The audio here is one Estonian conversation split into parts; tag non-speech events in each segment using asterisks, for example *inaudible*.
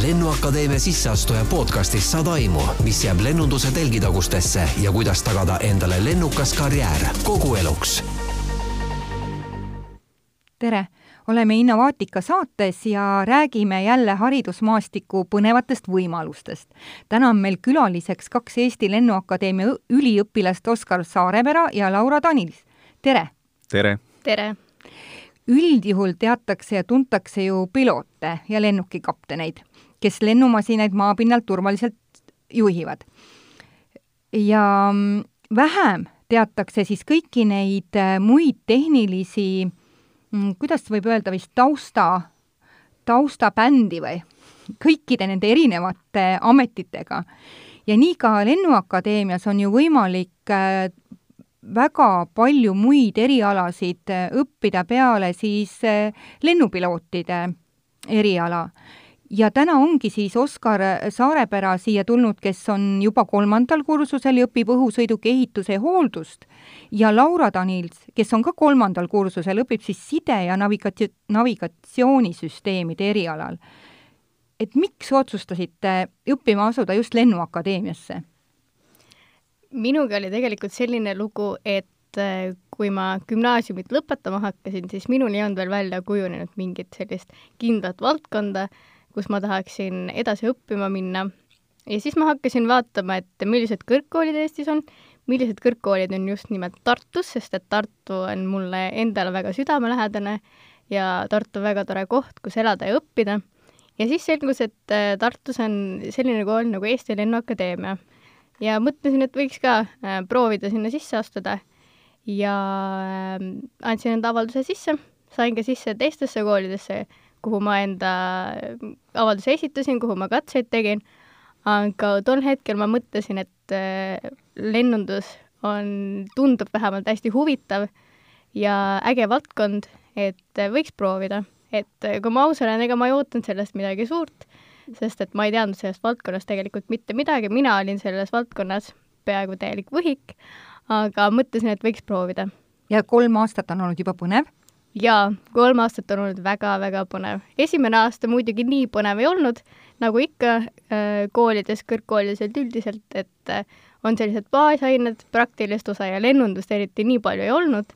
lennuakadeemia sisseastuja podcastis saad aimu, mis jääb lennunduse telgitagustesse ja kuidas tagada endale lennukas karjäär kogu eluks. tere, oleme Innovaatika saates ja räägime jälle haridusmaastiku põnevatest võimalustest. täna on meil külaliseks kaks Eesti Lennuakadeemia üliõpilast Oskar Saarepera ja Laura Tanilis. tere! tere! tere! Üldjuhul teatakse ja tuntakse ju piloote ja lennukikapteneid, kes lennumasinaid maapinnalt turvaliselt juhivad. ja mm, vähem teatakse siis kõiki neid äh, muid tehnilisi, mm, kuidas võib öelda vist, tausta, taustabändi või, kõikide nende erinevate ametitega. ja nii ka Lennuakadeemias on ju võimalik äh, väga palju muid erialasid äh, õppida peale siis äh, lennupilootide eriala. ja täna ongi siis Oskar Saarepera siia tulnud, kes on juba kolmandal kursusel ja õpib õhusõiduki ehituse hooldust, ja Laura Danils, kes on ka kolmandal kursusel, õpib siis side- ja navigatsi-, navigatsioonisüsteemide erialal. et miks otsustasite õppima asuda just Lennuakadeemiasse? Minuga oli tegelikult selline lugu, et äh, kui ma gümnaasiumit lõpetama hakkasin, siis minul ei olnud veel välja kujunenud mingit sellist kindlat valdkonda, kus ma tahaksin edasi õppima minna. ja siis ma hakkasin vaatama, et millised kõrgkoolid Eestis on, millised kõrgkoolid on just nimelt Tartus, sest et Tartu on mulle endale väga südamelähedane ja Tartu on väga tore koht, kus elada ja õppida. ja siis selgus, et äh, Tartus on selline kool nagu Eesti Lennuakadeemia ja mõtlesin, et võiks ka äh, proovida sinna sisse astuda. Ja äh, andsin enda avalduse sisse, sain ka sisse teistesse koolidesse, kuhu ma enda äh, avalduse esitasin, kuhu ma katseid tegin, aga tol hetkel ma mõtlesin, et äh, lennundus on, tundub vähemalt hästi huvitav ja äge valdkond, et võiks proovida. et kui ma aus olen, ega ma ei ootanud sellest midagi suurt sest et ma ei teadnud sellest valdkonnast tegelikult mitte midagi, mina olin selles valdkonnas peaaegu täielik võhik, aga mõtlesin, et võiks proovida. ja kolm aastat on olnud juba põnev? jaa, kolm aastat on olnud väga-väga põnev. esimene aasta muidugi nii põnev ei olnud, nagu ikka äh, koolides, kõrgkoolides üldiselt, et äh, on sellised baasained, praktilist osa ja lennundust eriti nii palju ei olnud,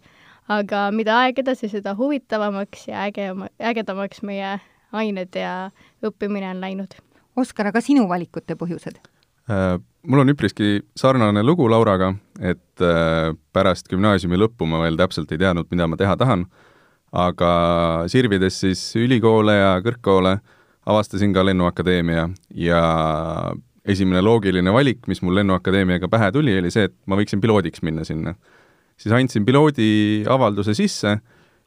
aga mida aeg edasi, seda huvitavamaks ja ägema, ägedamaks meie ained ja õppimine on läinud. Oskar, aga sinu valikute põhjused? Äh, mul on üpriski sarnane lugu Lauraga, et äh, pärast gümnaasiumi lõppu ma veel täpselt ei teadnud, mida ma teha tahan, aga sirvides siis ülikoole ja kõrgkoole, avastasin ka Lennuakadeemia ja esimene loogiline valik, mis mul Lennuakadeemiaga pähe tuli, oli see, et ma võiksin piloodiks minna sinna. siis andsin piloodi avalduse sisse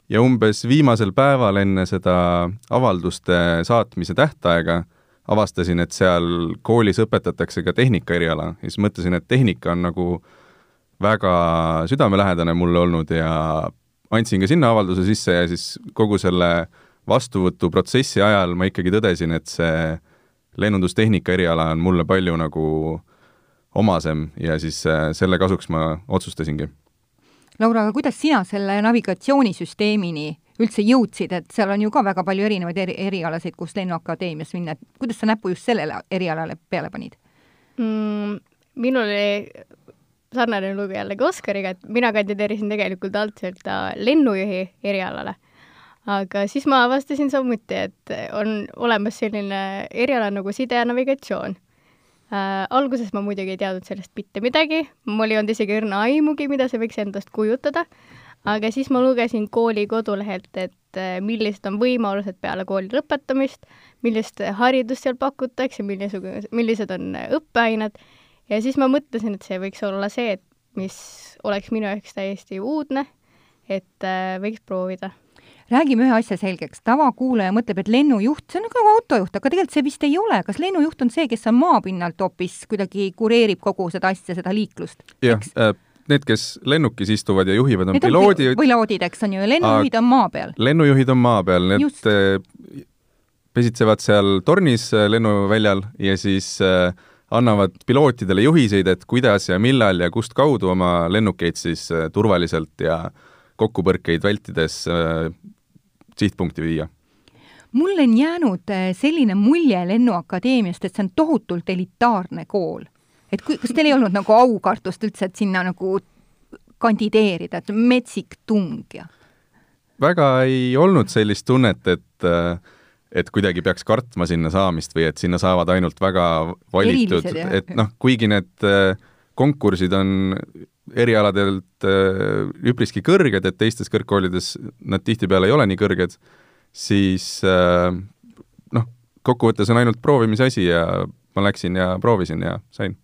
ja umbes viimasel päeval enne seda avalduste saatmise tähtaega avastasin, et seal koolis õpetatakse ka tehnika eriala ja siis mõtlesin, et tehnika on nagu väga südamelähedane mulle olnud ja andsin ka sinna avalduse sisse ja siis kogu selle vastuvõtuprotsessi ajal ma ikkagi tõdesin, et see lennundustehnika eriala on mulle palju nagu omasem ja siis äh, selle kasuks ma otsustasingi Laura, aga kuidas sina selle navigatsioonisüsteemini üldse jõudsid, et seal on ju ka väga palju erinevaid eri, erialasid, kus Lennuakadeemias minna, et kuidas sa näpu just sellele erialale peale panid mm,? minul oli sarnane lugu jällegi Oskariga, et mina kandideerisin tegelikult algselt lennujuhi erialale. aga siis ma avastasin samuti, et on olemas selline eriala nagu side ja navigatsioon äh,. alguses ma muidugi ei teadnud sellest mitte midagi, mul ei olnud isegi õrna aimugi, mida see võiks endast kujutada, aga siis ma lugesin kooli kodulehelt, et äh, millised on võimalused peale kooli lõpetamist, millist haridust seal pakutakse, millisugune, millised on õppeained, ja siis ma mõtlesin, et see võiks olla see, et mis oleks minu jaoks täiesti uudne, et äh, võiks proovida räägime ühe asja selgeks, tavakuulaja mõtleb, et lennujuht, see on nagu autojuht, aga tegelikult see vist ei ole, kas lennujuht on see, kes on maapinnalt hoopis kuidagi kureerib kogu seda asja, seda liiklust? jah äh,, need, kes lennukis istuvad ja juhivad, on piloodid. piloodid, eks on ju, lennujuhid on maa peal. lennujuhid on maa peal, need Just. Äh, pesitsevad seal tornis äh, lennuväljal ja siis äh, annavad pilootidele juhiseid, et kuidas ja millal ja kust kaudu oma lennukeid siis turvaliselt ja kokkupõrkeid vältides sihtpunkti viia? mul on jäänud äh, selline mulje Lennuakadeemiast, et see on tohutult elitaarne kool. et kui, kas teil ei olnud nagu aukartust üldse, et sinna nagu kandideerida, et metsik tung ja? väga ei olnud sellist tunnet, et äh, et kuidagi peaks kartma sinna saamist või et sinna saavad ainult väga valitud, et noh, kuigi need äh, konkursid on erialadelt äh, üpriski kõrged, et teistes kõrgkoolides nad tihtipeale ei ole nii kõrged, siis äh, noh, kokkuvõttes on ainult proovimise asi ja ma läksin ja proovisin ja sain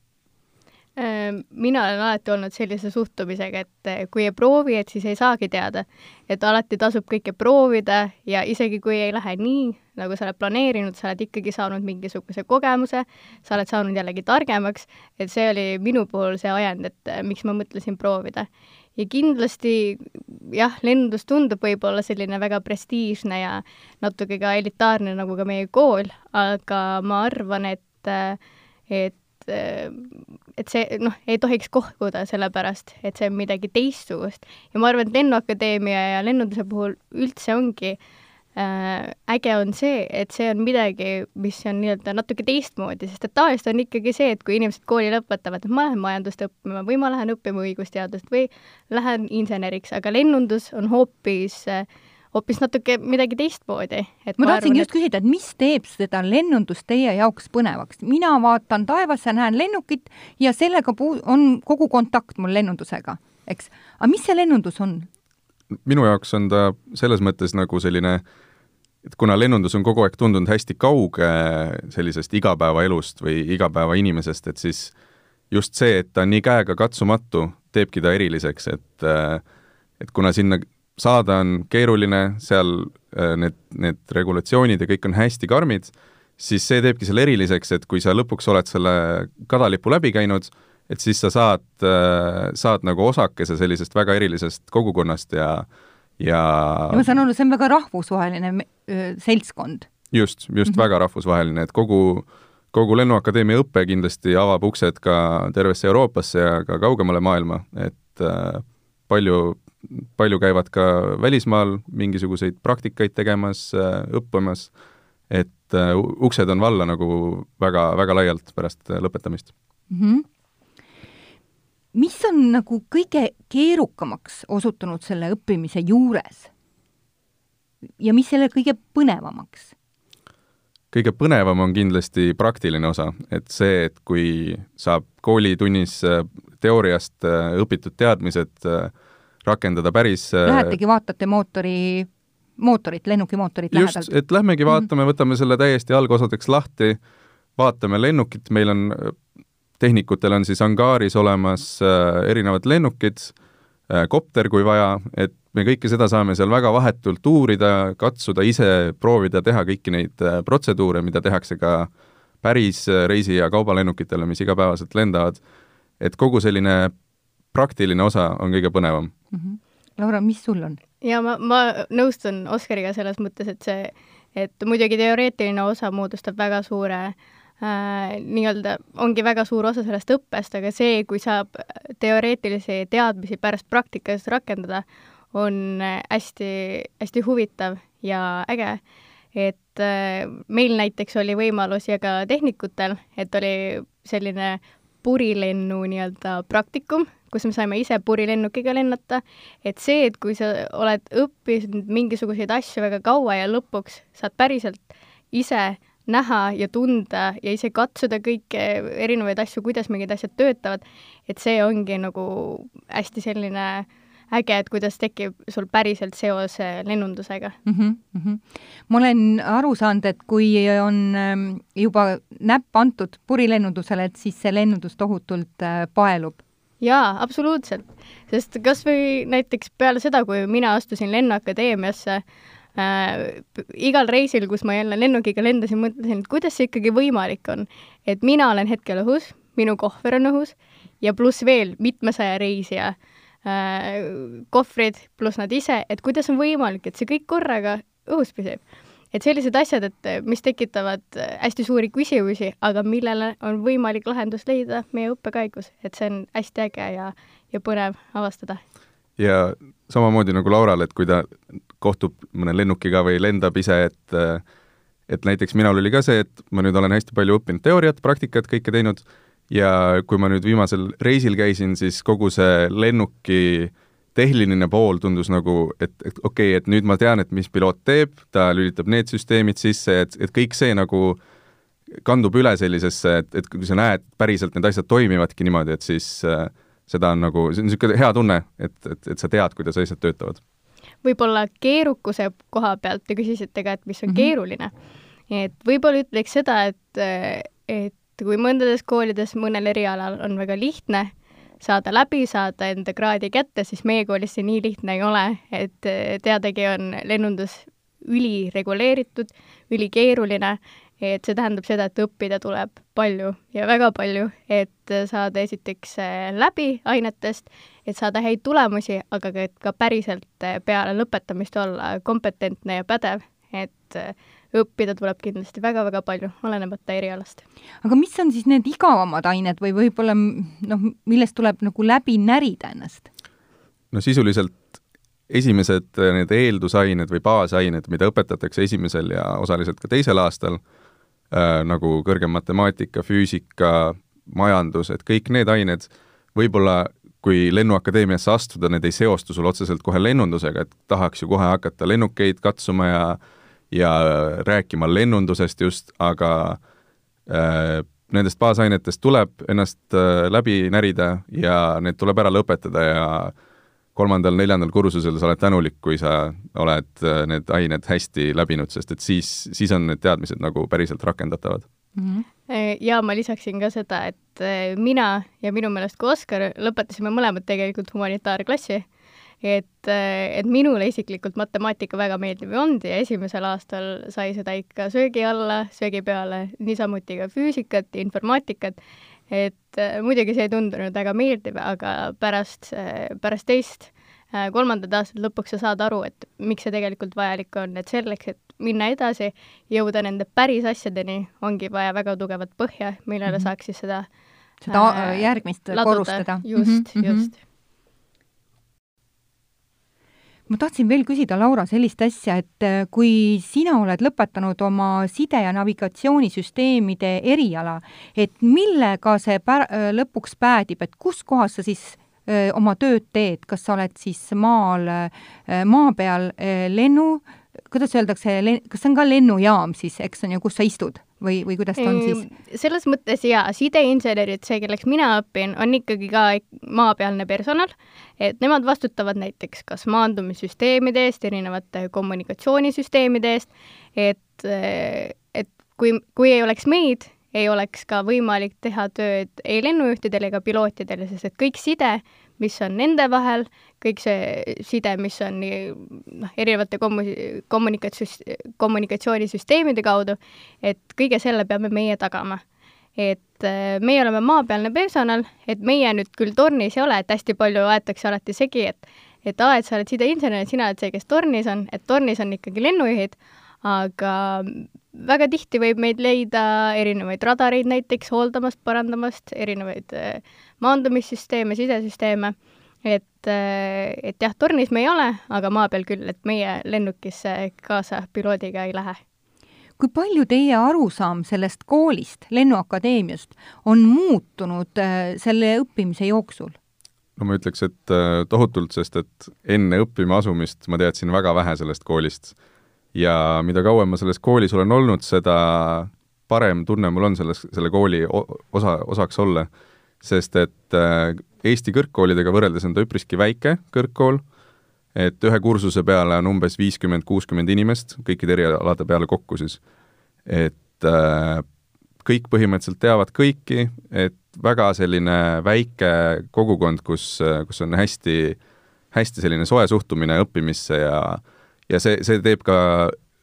mina olen alati olnud sellise suhtumisega, et eh, kui ei proovi, et siis ei saagi teada. et alati tasub kõike proovida ja isegi kui ei lähe nii, nagu sa oled planeerinud, sa oled ikkagi saanud mingisuguse kogemuse, sa oled saanud jällegi targemaks, et see oli minu puhul see ajend, et eh, miks ma mõtlesin proovida. ja kindlasti jah, lennundus tundub võib-olla selline väga prestiižne ja natuke ka elitaarne, nagu ka meie kool, aga ma arvan, et, eh, et et see noh, ei tohiks kohkuda sellepärast, et see on midagi teistsugust. ja ma arvan, et Lennuakadeemia ja lennunduse puhul üldse ongi äh, äge on see, et see on midagi, mis on nii-öelda natuke teistmoodi, sest et tavaliselt on ikkagi see, et kui inimesed kooli lõpetavad, et ma lähen majandust õppima või ma lähen õppima õigusteadust või lähen inseneriks, aga lennundus on hoopis äh, hoopis natuke midagi teistmoodi. ma tahtsingi just et... küsida, et mis teeb seda lennundust teie jaoks põnevaks? mina vaatan taevasse, näen lennukit ja sellega puu-, on kogu kontakt mul lennundusega, eks. aga mis see lennundus on? minu jaoks on ta selles mõttes nagu selline et kuna lennundus on kogu aeg tundunud hästi kauge sellisest igapäevaelust või igapäevainimesest, et siis just see, et ta on nii käegakatsumatu, teebki ta eriliseks, et et kuna sinna saada on keeruline, seal äh, need, need regulatsioonid ja kõik on hästi karmid, siis see teebki selle eriliseks, et kui sa lõpuks oled selle kadalipu läbi käinud, et siis sa saad, äh, saad nagu osakese sellisest väga erilisest kogukonnast ja ja ja ma saan aru, see on väga rahvusvaheline seltskond. just, just mm -hmm. väga rahvusvaheline, et kogu, kogu Lennuakadeemia õpe kindlasti avab uksed ka tervesse Euroopasse ja ka kaugemale maailma, et äh, palju palju käivad ka välismaal mingisuguseid praktikaid tegemas, äh, õppimas, et äh, uksed on valla nagu väga, väga laialt pärast äh, lõpetamist mm. -hmm. mis on nagu kõige keerukamaks osutunud selle õppimise juures? ja mis selle kõige põnevamaks? kõige põnevam on kindlasti praktiline osa, et see, et kui saab koolitunnis teooriast õpitud teadmised äh, rakendada päris äh, Lähetegi vaatate mootori, mootorit, lennuki mootorit just, lähedalt? et lähmegi mhm. vaatame mm, -hmm. võtame selle täiesti algosadeks lahti, vaatame lennukit, meil on, tehnikutel on siis angaaris olemas äh, erinevad lennukid äh,, kopter, kui vaja, et me kõike seda saame seal väga vahetult uurida, katsuda ise, proovida teha kõiki neid äh, protseduure, mida tehakse ka päris äh, reisi- ja kaubalennukitele, mis igapäevaselt lendavad. et kogu selline praktiline osa on kõige põnevam mm. -hmm. Laura, mis sul on? ja ma, ma nõustun Oskariga selles mõttes, et see, et muidugi teoreetiline osa moodustab väga suure äh, nii-öelda, ongi väga suur osa sellest õppest, aga see, kui saab teoreetilisi teadmisi pärast praktikas rakendada, on hästi, hästi huvitav ja äge. et äh, meil näiteks oli võimalus ja ka tehnikutel, et oli selline purilennu nii-öelda praktikum, kus me saime ise purilennukiga lennata, et see, et kui sa oled õppinud mingisuguseid asju väga kaua ja lõpuks saad päriselt ise näha ja tunda ja ise katsuda kõiki erinevaid asju, kuidas mingid asjad töötavad, et see ongi nagu hästi selline äge, et kuidas tekib sul päriselt seos lennundusega mm. -hmm, mm -hmm. ma olen aru saanud, et kui on ähm, juba näpp antud purilennundusele, et siis see lennundus tohutult äh, paelub jaa, absoluutselt. sest kas või näiteks peale seda, kui mina astusin Lennuakadeemiasse äh,, igal reisil, kus ma jälle lennukiga lendasin, mõtlesin, et kuidas see ikkagi võimalik on. et mina olen hetkel õhus, minu kohver on õhus ja pluss veel mitmesaja reisija äh, kohvrid pluss nad ise, et kuidas on võimalik, et see kõik korraga õhus püsib et sellised asjad, et mis tekitavad hästi suuri küsimusi, aga millele on võimalik lahendust leida meie õppe käigus, et see on hästi äge ja, ja põnev avastada. ja samamoodi nagu Laural, et kui ta kohtub mõne lennukiga või lendab ise, et et näiteks minul oli ka see, et ma nüüd olen hästi palju õppinud teooriat, praktikat, kõike teinud, ja kui ma nüüd viimasel reisil käisin, siis kogu see lennuki tehniline pool tundus nagu, et, et okei okay,, et nüüd ma tean, et mis piloot teeb, ta lülitab need süsteemid sisse, et, et kõik see nagu kandub üle sellisesse, et, et kui sa näed, päriselt need asjad toimivadki niimoodi, et siis äh, seda on nagu, see on niisugune hea tunne, et, et, et sa tead, kuidas asjad töötavad. võib-olla keerukuse koha pealt te küsisite ka, et mis on mm -hmm. keeruline. et võib-olla ütleks seda, et, et kui mõndades koolides mõnel erialal on väga lihtne saada läbi, saada enda kraadi kätte, siis meie koolis see nii lihtne ei ole, et teadagi on lennundus ülireguleeritud, ülikeeruline et see tähendab seda, et õppida tuleb palju ja väga palju, et saada esiteks äh, läbi ainetest, et saada häid tulemusi, aga ka, et ka päriselt äh, peale lõpetamist olla kompetentne ja pädev, et äh, õppida tuleb kindlasti väga-väga palju, olenemata erialast. aga mis on siis need igavamad ained või võib-olla noh, millest tuleb nagu läbi närida ennast? no sisuliselt esimesed need eeldusained või baasained, mida õpetatakse esimesel ja osaliselt ka teisel aastal, äh, nagu kõrgem matemaatika, füüsika, majandus, et kõik need ained võib-olla kui Lennuakadeemiasse astuda, need ei seostu sul otseselt kohe lennundusega, et tahaks ju kohe hakata lennukeid katsuma ja ja rääkima lennundusest just, aga äh, nendest baasainetest tuleb ennast äh, läbi närida ja need tuleb ära lõpetada ja kolmandal-neljandal kursusel sa oled tänulik, kui sa oled äh, need ained hästi läbinud, sest et siis, siis on need teadmised nagu päriselt rakendatavad mm. -hmm. Ja ma lisaksin ka seda, et äh, mina ja minu meelest ka Oskar lõpetasime mõlemad tegelikult humanitaarklassi, et, et minule isiklikult matemaatika väga meeldib ei olnud ja esimesel aastal sai seda ikka söögi alla, söögi peale, niisamuti ka füüsikat, informaatikat et äh, muidugi see ei tundunud väga meeldiv, aga pärast, äh, pärast teist äh, kolmandat aastat lõpuks sa saad aru, et miks see tegelikult vajalik on, et selleks, et minna edasi, jõuda nende päris asjadeni, ongi vaja väga tugevat põhja, millele mm -hmm. saaks siis seda seda äh, järgmist laduda. korrustada. just mm, -hmm. just ma tahtsin veel küsida, Laura, sellist asja, et äh, kui sina oled lõpetanud oma side- ja navigatsioonisüsteemide eriala, et millega see pär-, äh, lõpuks päädib, et kus kohas sa siis öö, äh, oma tööd teed, kas sa oled siis maal, maa peal lennu, kuidas öeldakse, kas see on ka lennujaam siis, eks on ju, kus sa istud? Või, või kuidas ta on siis? selles mõttes jaa, sideinsenerid, see, kelleks mina õpin, on ikkagi ka maapealne personal, et nemad vastutavad näiteks kas maandumissüsteemide eest, erinevate kommunikatsioonisüsteemide eest, et, et kui, kui ei oleks meid, ei oleks ka võimalik teha tööd ei lennujuhtidel ega pilootidel, sest et kõik side, mis on nende vahel, kõik see side, mis on nii noh, erinevate kommu-, kommunikatsioon, kommunikatsioonisüsteemide kaudu, et kõige selle peame meie tagama. et äh, meie oleme maapealne personal, et meie nüüd küll tornis ei ole, et hästi palju aetakse alati segi, et et aa, et sa oled sideinsener, sina oled see, kes tornis on, et tornis on ikkagi lennujuhid, aga väga tihti võib meid leida erinevaid radareid näiteks hooldamast, parandamast, erinevaid äh, maandumissüsteeme, sidesüsteeme, et, äh, et jah, tornis me ei ole, aga maa peal küll, et meie lennukisse kaasa piloodiga ei lähe. Kui palju teie arusaam sellest koolist, Lennuakadeemiast, on muutunud äh, selle õppimise jooksul? no ma ütleks, et tohutult, sest et enne õppima asumist ma teadsin väga vähe sellest koolist ja mida kauem ma selles koolis olen olnud, seda parem tunne mul on selles, selle kooli osa, osaks olla. sest et äh, Eesti kõrgkoolidega võrreldes on ta üpriski väike kõrgkool, et ühe kursuse peale on umbes viiskümmend, kuuskümmend inimest, kõikide erialade peale kokku siis. et äh, kõik põhimõtteliselt teavad kõiki, et väga selline väike kogukond, kus, kus on hästi, hästi selline soe suhtumine õppimisse ja äh, ja see, see teeb ka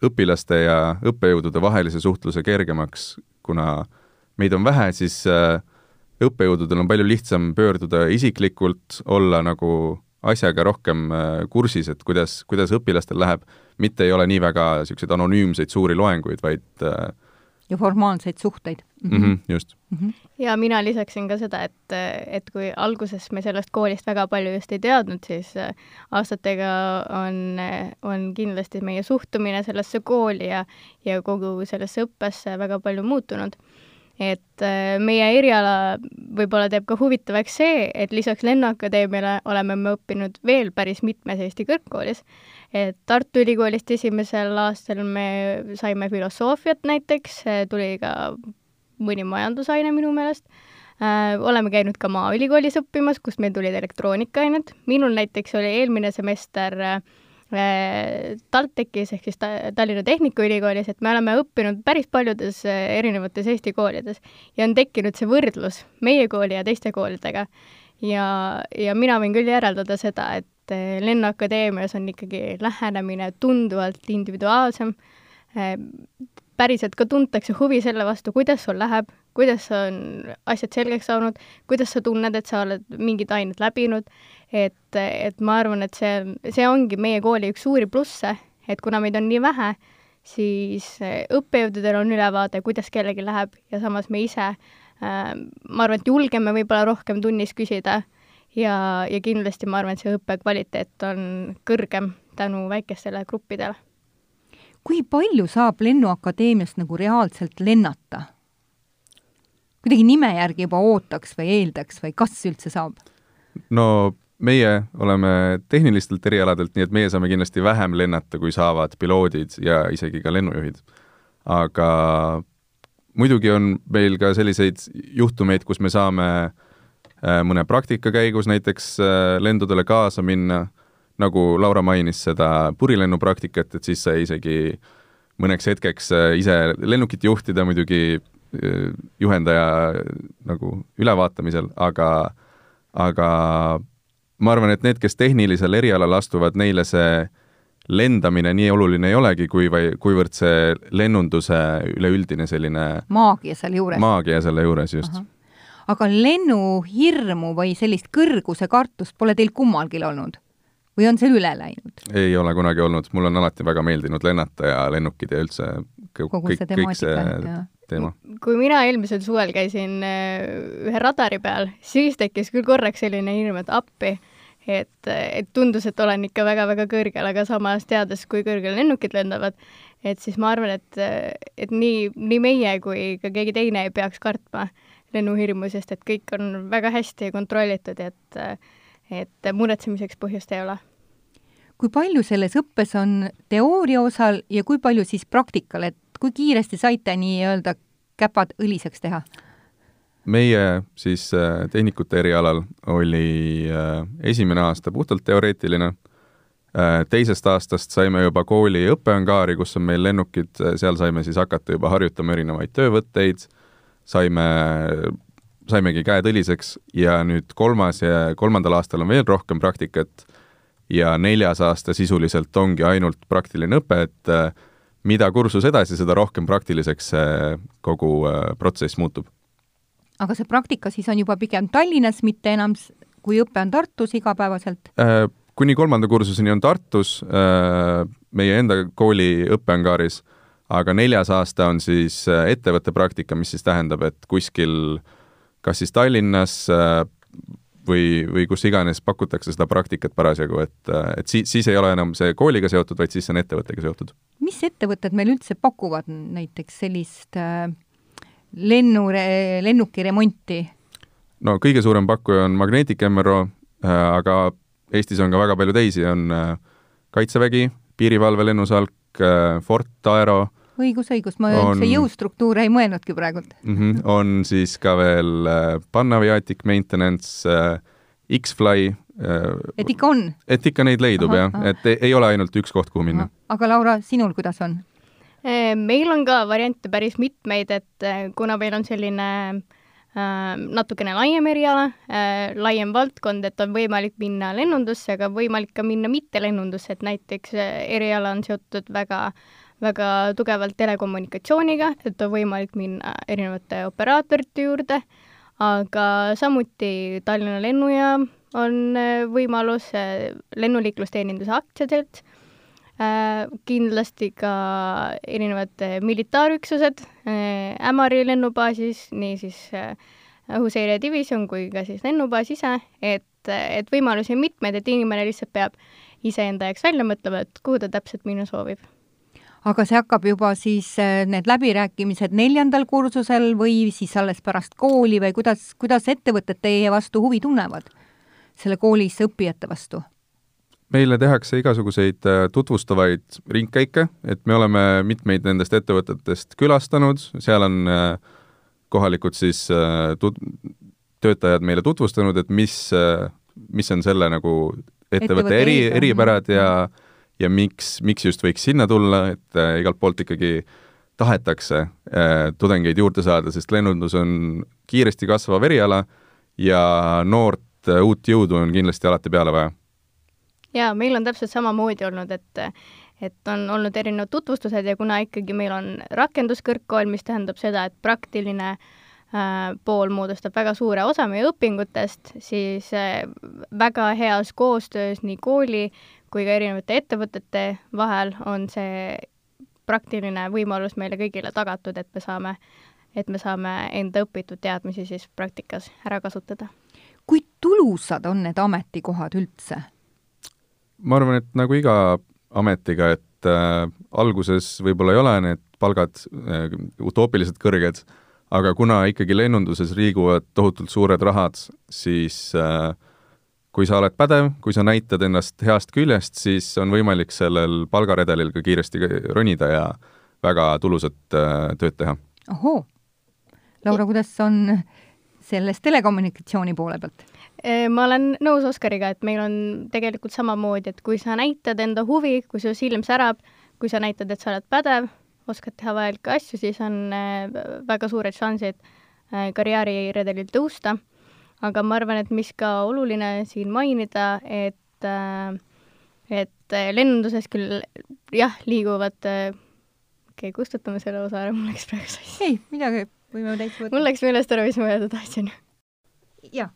õpilaste ja õppejõudude vahelise suhtluse kergemaks, kuna meid on vähe, siis äh, õppejõududel on palju lihtsam pöörduda isiklikult, olla nagu asjaga rohkem äh, kursis, et kuidas, kuidas õpilastel läheb, mitte ei ole nii väga niisuguseid anonüümseid suuri loenguid, vaid äh, ja formaalseid suhteid mm. -hmm, just Mm -hmm. ja mina lisaksin ka seda, et, et kui alguses me sellest koolist väga palju just ei teadnud, siis äh, aastatega on, on kindlasti meie suhtumine sellesse kooli ja, ja kogu sellesse õppesse väga palju muutunud et äh, meie eriala võib-olla teeb ka huvitavaks see, et lisaks Lennuakadeemiale oleme me õppinud veel päris mitmes Eesti kõrgkoolis. Et Tartu Ülikoolist esimesel aastal me saime filosoofiat näiteks, tuli ka mõni majandusaine minu meelest äh,. oleme käinud ka Maaülikoolis õppimas, kus meil tulid elektroonikaained. minul näiteks oli eelmine semester Äh, TalTechis ehk siis Tallinna Tehnikaülikoolis, et me oleme õppinud päris paljudes äh, erinevates Eesti koolides ja on tekkinud see võrdlus meie kooli ja teiste koolidega. ja, ja mina võin küll järeldada seda, et äh, Lennuakadeemias on ikkagi lähenemine tunduvalt individuaalsem, päriselt ka tuntakse huvi selle vastu, kuidas sul läheb, kuidas on asjad selgeks saanud, kuidas sa tunned, et sa oled mingid ained läbinud. Et, et ma arvan, et see, see ongi meie kooli üks suuri plusse, et kuna meid on nii vähe, siis eh, õppejõududel on ülevaade, kuidas kellelgi läheb ja samas me ise äh, ma arvan, et julgeme võib-olla rohkem tunnis küsida ja, ja kindlasti ma arvan, et see õppe kvaliteet on kõrgem tänu väikestele gruppidele. kui palju saab Lennuakadeemiast nagu reaalselt lennata? kuidagi nime järgi juba ootaks või eeldaks või kas üldse saab? no meie oleme tehnilistelt erialadelt, nii et meie saame kindlasti vähem lennata, kui saavad piloodid ja isegi ka lennujuhid. aga muidugi on meil ka selliseid juhtumeid, kus me saame äh, mõne praktika käigus näiteks äh, lendudele kaasa minna, nagu Laura mainis seda purilennupraktikat, et siis sai isegi mõneks hetkeks äh, ise lennukit juhtida, muidugi juhendaja nagu ülevaatamisel, aga, aga ma arvan, et need, kes tehnilisel erialal astuvad, neile see lendamine nii oluline ei olegi, kui, kuivõrd see lennunduse üleüldine selline maagia selle juures. maagia selle juures, just. Aga lennuhirmu või sellist kõrguse kartust pole teil kummalgi olnud? või on see üle läinud? ei ole kunagi olnud, mulle on alati väga meeldinud lennata ja lennukid ja üldse kõik, see kõik see teema. kui mina eelmisel suvel käisin äh, ühe radari peal, siis tekkis küll korraks selline hirm, et appi et, et tundus, et olen ikka väga-väga kõrgel, aga samas teades, kui kõrgel lennukid lendavad, et siis ma arvan, et, et nii, nii meie kui ka keegi teine ei peaks kartma lennuhirmu, sest et kõik on väga hästi kontrollitud, et, et muretsemiseks põhjust ei ole. kui palju selles õppes on teooria osal ja kui palju siis praktikal, et kui kiiresti saite nii-öelda käpad õliseks teha? meie siis äh, tehnikute erialal oli äh, esimene aasta puhtalt teoreetiline, äh, teisest aastast saime juba kooli õppeangaari, kus on meil lennukid, seal saime siis hakata juba harjutama erinevaid töövõtteid, saime, saimegi käed õliseks ja nüüd kolmas ja kolmandal aastal on veel rohkem praktikat ja neljas aasta sisuliselt ongi ainult praktiline õpe, et mida kursus edasi, seda rohkem praktiliseks see kogu protsess muutub aga see praktika siis on juba pigem Tallinnas, mitte enam kui õpe on Tartus igapäevaselt? Äh, kuni kolmanda kursuseni on Tartus, äh, meie enda kooli õppeangaaris, aga neljas aasta on siis äh, ettevõtte praktika, mis siis tähendab, et kuskil kas siis Tallinnas või, või kus iganes pakutakse seda praktikat parasjagu, et, et siis, siis ei ole enam see kooliga seotud, vaid siis on ettevõttega seotud. mis ettevõtted meil üldse pakuvad näiteks sellist äh, lennu, lennuki remonti? no kõige suurem pakkuja on Magnetic MRO, äh, aga Eestis on ka väga palju teisi, on äh, Kaitsevägi, Piirivalve lennusalk, äh, Fort Aero, õigus, õigus, ma on... see jõustruktuur ei mõelnudki praegult mm. -hmm, on siis ka veel Panaviatic Maintenance, X-Fly. et ikka on? et ikka neid leidub jah, et ei, ei ole ainult üks koht, kuhu minna. aga Laura, sinul kuidas on? Äh, meil on ka variante päris mitmeid, et äh, kuna meil on selline äh, natukene laiem eriala äh,, laiem valdkond, et on võimalik minna lennundusse, aga võimalik ka minna mittelennundusse, et näiteks äh, eriala on seotud väga väga tugevalt telekommunikatsiooniga, et on võimalik minna erinevate operaatorite juurde, aga samuti Tallinna Lennujaam on võimalus, lennuliiklusteeninduse aktsiaselts äh,, kindlasti ka erinevad äh, militaarüksused äh, Ämari lennubaasis, nii siis äh, õhuseiredivisjon kui ka siis lennubaas ise, et, et võimalusi on mitmeid, et inimene lihtsalt peab iseenda jaoks välja mõtlema, et kuhu ta täpselt minna soovib. Aga see hakkab juba siis, äh, need läbirääkimised neljandal kursusel või siis alles pärast kooli või kuidas, kuidas ettevõtted teie vastu huvi tunnevad, selle koolis õppijate vastu? meile tehakse igasuguseid äh, tutvustavaid ringkäike, et me oleme mitmeid nendest ettevõtetest külastanud, seal on äh, kohalikud siis tut-, töötajad meile tutvustanud, et mis, mis on selle nagu ettevõtte eri, eripärad ja ja miks, miks just võiks sinna tulla, et äh, igalt poolt ikkagi tahetakse äh, tudengeid juurde saada, sest lennundus on kiiresti kasvav eriala ja noort äh, uut jõudu on kindlasti alati peale vaja. jaa, meil on täpselt samamoodi olnud, et et on olnud erinevad tutvustused ja kuna ikkagi meil on rakenduskõrgkool, mis tähendab seda, et praktiline äh, pool moodustab väga suure osa meie õpingutest, siis äh, väga heas koostöös nii kooli kui ka erinevate ettevõtete vahel on see praktiline võimalus meile kõigile tagatud, et me saame, et me saame enda õpitud teadmisi siis praktikas ära kasutada. kui tulusad on need ametikohad üldse? ma arvan, et nagu iga ametiga, et äh, alguses võib-olla ei ole need palgad äh, utoopiliselt kõrged aga kuna ikkagi lennunduses liiguvad tohutult suured rahad, siis äh, kui sa oled pädev, kui sa näitad ennast heast küljest, siis on võimalik sellel palgaredelil ka kiiresti ronida ja väga tulusat äh, tööd teha. ohoo! Laura, kuidas on selles telekommunikatsiooni poole pealt? Äh, ma olen nõus Oskariga, et meil on tegelikult samamoodi, et kui sa näitad enda huvi, kui su silm särab, kui sa näitad, et sa oled pädev, oskad teha vajalikke asju, siis on äh, väga suured šansid karjääriredelil tõusta. Aga ma arvan, et mis ka oluline siin mainida, et, äh, et lennunduses küll jah, liiguvad, okei okay,, kustutame selle osa ära, mul läks praegu sassi. ei, midagi, võime täitsa võtta. mul läks meelest ära, mis ma öelda tahtsin. jah.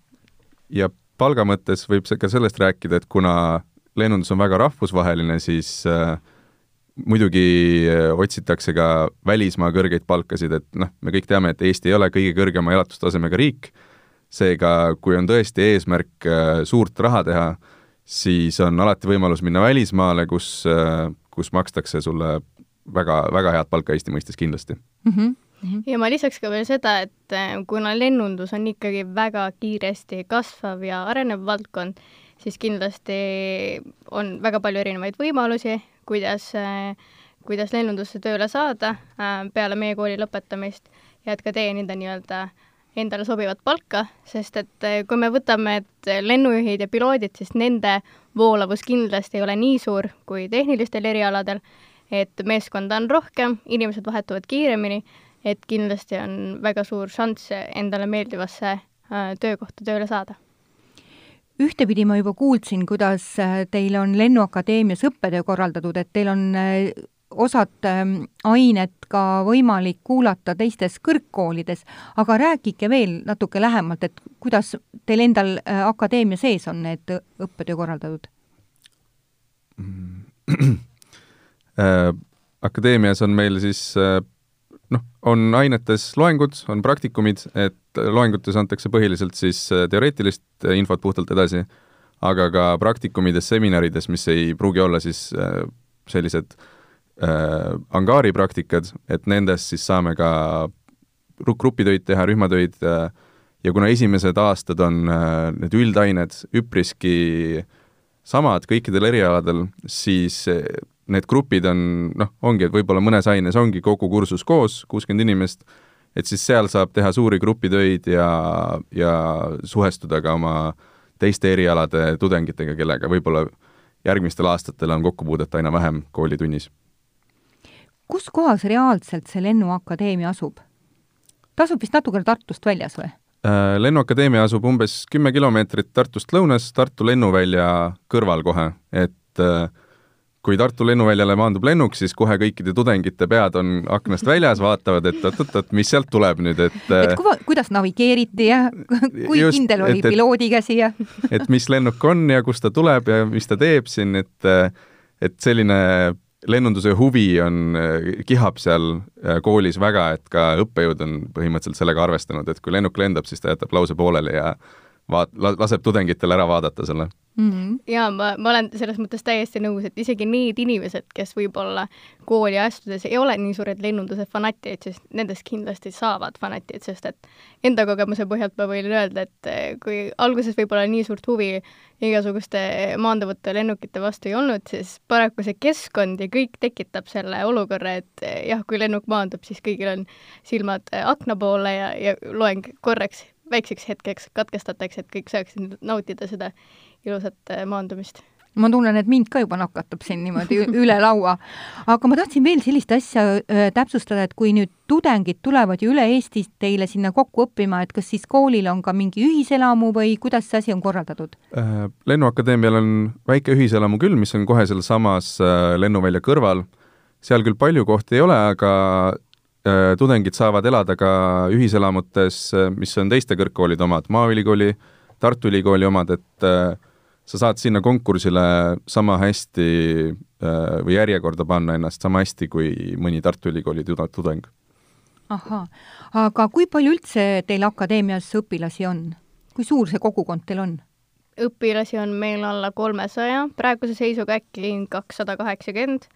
ja palga mõttes võib ka sellest rääkida, et kuna lennundus on väga rahvusvaheline, siis äh, muidugi äh, otsitakse ka välismaa kõrgeid palkasid, et noh, me kõik teame, et Eesti ei ole kõige kõrgema elatustasemega riik, seega kui on tõesti eesmärk äh, suurt raha teha, siis on alati võimalus minna välismaale, kus, äh, kus makstakse sulle väga, väga head palka Eesti mõistes kindlasti mm. -hmm. ja ma lisaks ka veel seda, et kuna lennundus on ikkagi väga kiiresti kasvav ja arenev valdkond, siis kindlasti on väga palju erinevaid võimalusi, kuidas, kuidas lennundusse tööle saada äh, peale meie kooli lõpetamist ja et ka teenida nii-öelda endale sobivat palka, sest et äh, kui me võtame, et lennujuhid ja piloodid, siis nende voolavus kindlasti ei ole nii suur kui tehnilistel erialadel, et meeskonda on rohkem, inimesed vahetuvad kiiremini, et kindlasti on väga suur šanss endale meeldivasse äh, töökohta tööle saada. Ühtepidi ma juba kuulsin, kuidas teil on Lennuakadeemias õppetöö korraldatud, et teil on osad ähm, ained ka võimalik kuulata teistes kõrgkoolides, aga rääkige veel natuke lähemalt, et kuidas teil endal äh, akadeemia sees on need õppetöö korraldatud? *clears throat* akadeemias on meil siis noh, on ainetes loengud, on praktikumid, et loengutes antakse põhiliselt siis äh, teoreetilist äh, infot puhtalt edasi, aga ka praktikumides, seminarides, mis ei pruugi olla siis äh, sellised äh, angaaripraktikad, et nendes siis saame ka grupitöid teha, rühmatöid äh, ja kuna esimesed aastad on äh, need üldained üpriski samad kõikidel erialadel, siis need grupid on noh, ongi, et võib-olla mõnes aines ongi kogu kursus koos, kuuskümmend inimest, et siis seal saab teha suuri grupitöid ja, ja suhestuda ka oma teiste erialade tudengitega, kellega võib-olla järgmistel aastatel on kokkupuudet aina vähem koolitunnis. Kus kohas reaalselt see Lennuakadeemia asub? ta asub vist natukene Tartust väljas või? Äh, lennuakadeemia asub umbes kümme kilomeetrit Tartust lõunas, Tartu lennuvälja kõrval kohe, et äh, kui Tartu lennuväljale maandub lennuk, siis kohe kõikide tudengite pead on aknast väljas, vaatavad, et oot-oot-oot, mis sealt tuleb nüüd, et et kuva, kuidas navigeeriti ja *laughs* kui just, kindel oli et, piloodi käsi ja et mis lennuk on ja kust ta tuleb ja mis ta teeb siin, et et selline lennunduse huvi on, kihab seal koolis väga, et ka õppejõud on põhimõtteliselt sellega arvestanud, et kui lennuk lendab, siis ta jätab lause pooleli ja vaat-, laseb tudengitel ära vaadata selle mm. -hmm. jaa, ma, ma olen selles mõttes täiesti nõus, et isegi need inimesed, kes võib-olla kooli astudes ei ole nii suured lennunduse fanatid, siis nendest kindlasti saavad fanatid, sest et enda kogemuse põhjalt ma võin öelda, et eh, kui alguses võib-olla nii suurt huvi igasuguste maanduvate lennukite vastu ei olnud, siis paraku see keskkond ja kõik tekitab selle olukorra, et eh, jah, kui lennuk maandub, siis kõigil on silmad eh, akna poole ja, ja loeng korraks väikseks hetkeks katkestatakse, et kõik saaksid nautida seda ilusat äh, maandumist ma tunnen, et mind ka juba nakatab siin niimoodi üle laua. aga ma tahtsin veel sellist asja äh, täpsustada, et kui nüüd tudengid tulevad ju üle Eesti teile sinna kokku õppima, et kas siis koolil on ka mingi ühiselamu või kuidas see asi on korraldatud äh,? lennuakadeemial on väike ühiselamu küll, mis on kohe sealsamas lennuvälja kõrval. seal küll palju kohti ei ole, aga tudengid saavad elada ka ühiselamutes, äh, mis on teiste kõrgkoolide omad, Maaülikooli, Tartu Ülikooli omad, et äh, sa saad sinna konkursile sama hästi või järjekorda panna ennast sama hästi kui mõni Tartu Ülikooli tudeng. ahhaa, aga kui palju üldse teil akadeemias õpilasi on? kui suur see kogukond teil on? õpilasi on meil alla kolmesaja, praeguse seisuga äkki kakssada kaheksakümmend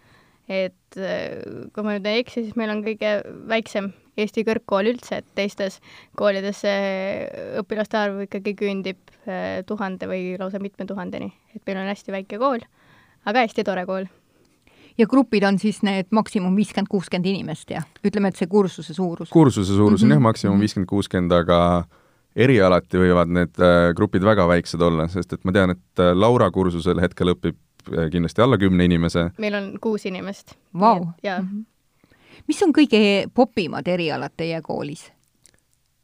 et äh, kui ma nüüd ei eksi, siis meil on kõige väiksem Eesti kõrgkool üldse, et teistes koolides see õpilaste arv ikkagi küündib äh, tuhande või lausa mitme tuhandeni, et meil on hästi väike kool, aga hästi tore kool ja grupid on siis need maksimum viiskümmend, kuuskümmend inimest ja ütleme, et see kursuse suurus? kursuse suurus on mm -hmm. jah, maksimum mhm. viiskümmend, kuuskümmend, aga erialati võivad need äh, grupid väga väiksed olla, sest et ma tean, et Laura kursusel hetkel õpib kindlasti alla kümne inimese. meil on kuus inimest wow.. jaa mm. -hmm. mis on kõige popimad erialad teie koolis?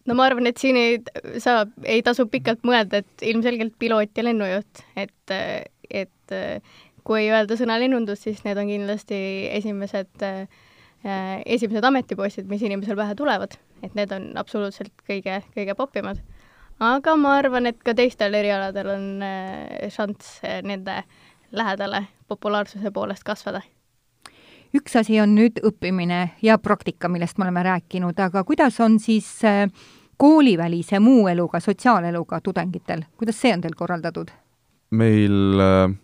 no ma arvan, et siin ei saa, ei tasu pikalt mõelda, et ilmselgelt piloot ja lennujuht, et, et kui öelda sõna lennundus, siis need on kindlasti esimesed äh, esimesed ametipostid, mis inimesel pähe tulevad, et need on absoluutselt kõige, kõige popimad. aga ma arvan, et ka teistel erialadel on äh, šanss nende äh, lähedale populaarsuse poolest kasvada. üks asi on nüüd õppimine ja praktika, millest me oleme rääkinud, aga kuidas on siis äh, koolivälise muu eluga, sotsiaaleluga tudengitel, kuidas see on teil korraldatud? meil äh,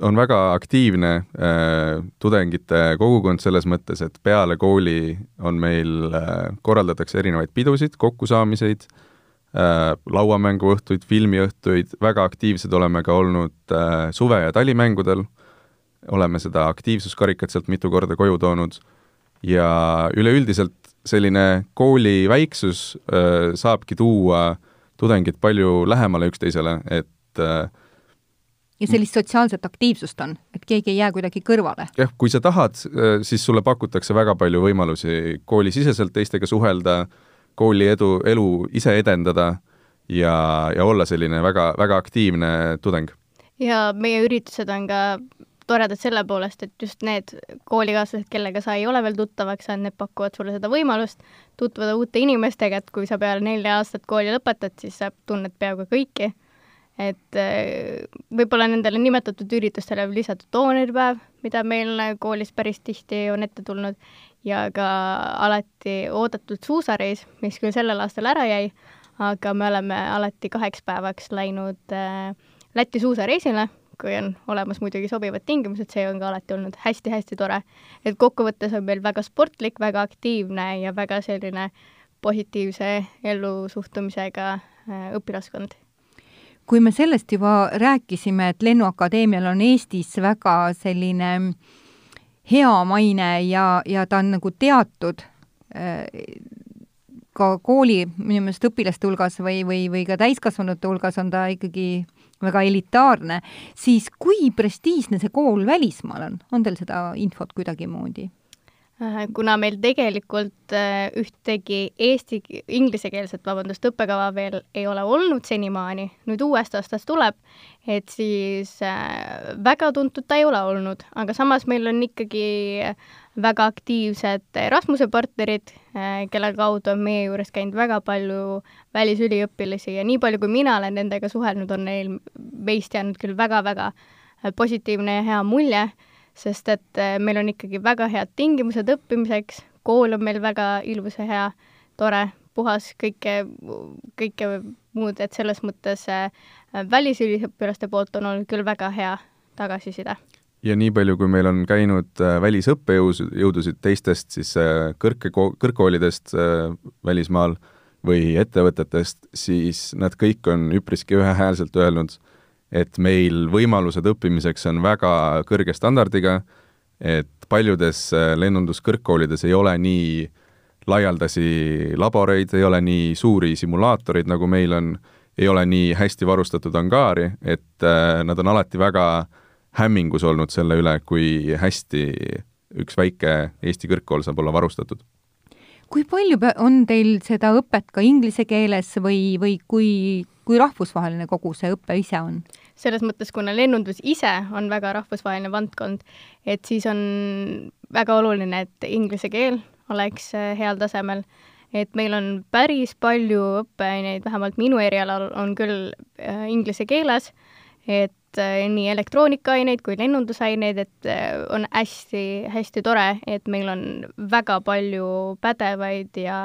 on väga aktiivne äh, tudengite kogukond selles mõttes, et peale kooli on meil äh,, korraldatakse erinevaid pidusid, kokkusaamiseid äh,, Äh, lauamänguõhtuid, filmiõhtuid, väga aktiivsed oleme ka olnud äh, suve- ja talimängudel, oleme seda aktiivsuskarikat sealt mitu korda koju toonud ja üleüldiselt selline kooli väiksus äh, saabki tuua tudengid palju lähemale üksteisele, et ja sellist sotsiaalset aktiivsust on, et keegi ei jää kuidagi kõrvale? jah, kui sa tahad, siis sulle pakutakse väga palju võimalusi koolisiseselt teistega suhelda äh,, kooli edu, elu ise edendada ja, ja olla selline väga, väga aktiivne tudeng. ja meie üritused on ka toredad selle poolest, et just need koolikaaslased, kellega sa ei ole veel tuttavaks saanud, need pakuvad sulle seda võimalust tutvuda uute inimestega, et kui sa peale nelja aastat kooli lõpetad, siis sa tunned peaaegu kõiki. et äh, võib-olla nendele nimetatud üritustele lisada doonoripäev, mida meil koolis päris tihti on ette tulnud, ja ka alati oodatud suusareis, mis küll sellel aastal ära jäi, aga me oleme alati kaheks päevaks läinud äh, Lätti suusareisile, kui on olemas muidugi sobivad tingimused, see on ka alati olnud hästi-hästi tore. et kokkuvõttes on meil väga sportlik, väga aktiivne ja väga selline positiivse ellusuhtumisega äh, õpilaskond kui me sellest juba rääkisime, et Lennuakadeemial on Eestis väga selline hea maine ja, ja ta on nagu teatud äh, ka kooli minu meelest õpilaste hulgas või, või, või ka täiskasvanute hulgas on ta ikkagi väga elitaarne, siis kui prestiižne see kool välismaal on, on teil seda infot kuidagimoodi? Äh, kuna meil tegelikult äh, ühtegi eesti, inglisekeelset, vabandust, õppekava veel ei ole olnud senimaani, nüüd uuest aastast tuleb, et siis äh, väga tuntud ta ei ole olnud, aga samas meil on ikkagi väga aktiivsed Erasmuse partnerid, kelle kaudu on meie juures käinud väga palju välisüliõpilasi ja nii palju, kui mina olen nendega suhelnud, on neil meist jäänud küll väga-väga positiivne ja hea mulje sest et äh, meil on ikkagi väga head tingimused õppimiseks, kool on meil väga ilus ja hea, tore, puhas, kõike, kõike muud, et selles mõttes äh, välisüliõpilaste poolt on olnud küll väga hea tagasiside. Ja nii palju, kui meil on käinud äh, välisõppejõudusid teistest siis kõrge, kõrgkoolidest välismaal või ettevõtetest, siis nad kõik on üpriski ühehäälselt öelnud, et meil võimalused õppimiseks on väga kõrge standardiga, et paljudes lennunduskõrgkoolides ei ole nii laialdasi laboreid, ei ole nii suuri simulaatoreid, nagu meil on, ei ole nii hästi varustatud angaari, et nad on alati väga äh, hämmingus olnud selle üle, kui hästi üks väike Eesti kõrgkool saab olla varustatud. Kui palju on teil seda õpet ka inglise keeles või, või kui, kui rahvusvaheline kogu see õpe ise on? selles mõttes, kuna lennundus ise on väga rahvusvaheline valdkond, et siis on väga oluline, et inglise keel oleks äh, heal tasemel, et meil on päris palju õppeaineid, vähemalt minu erialal on küll äh, inglise keeles, et Äh, nii elektroonikaaineid kui lennundusaineid, et äh, on hästi-hästi tore, et meil on väga palju pädevaid ja,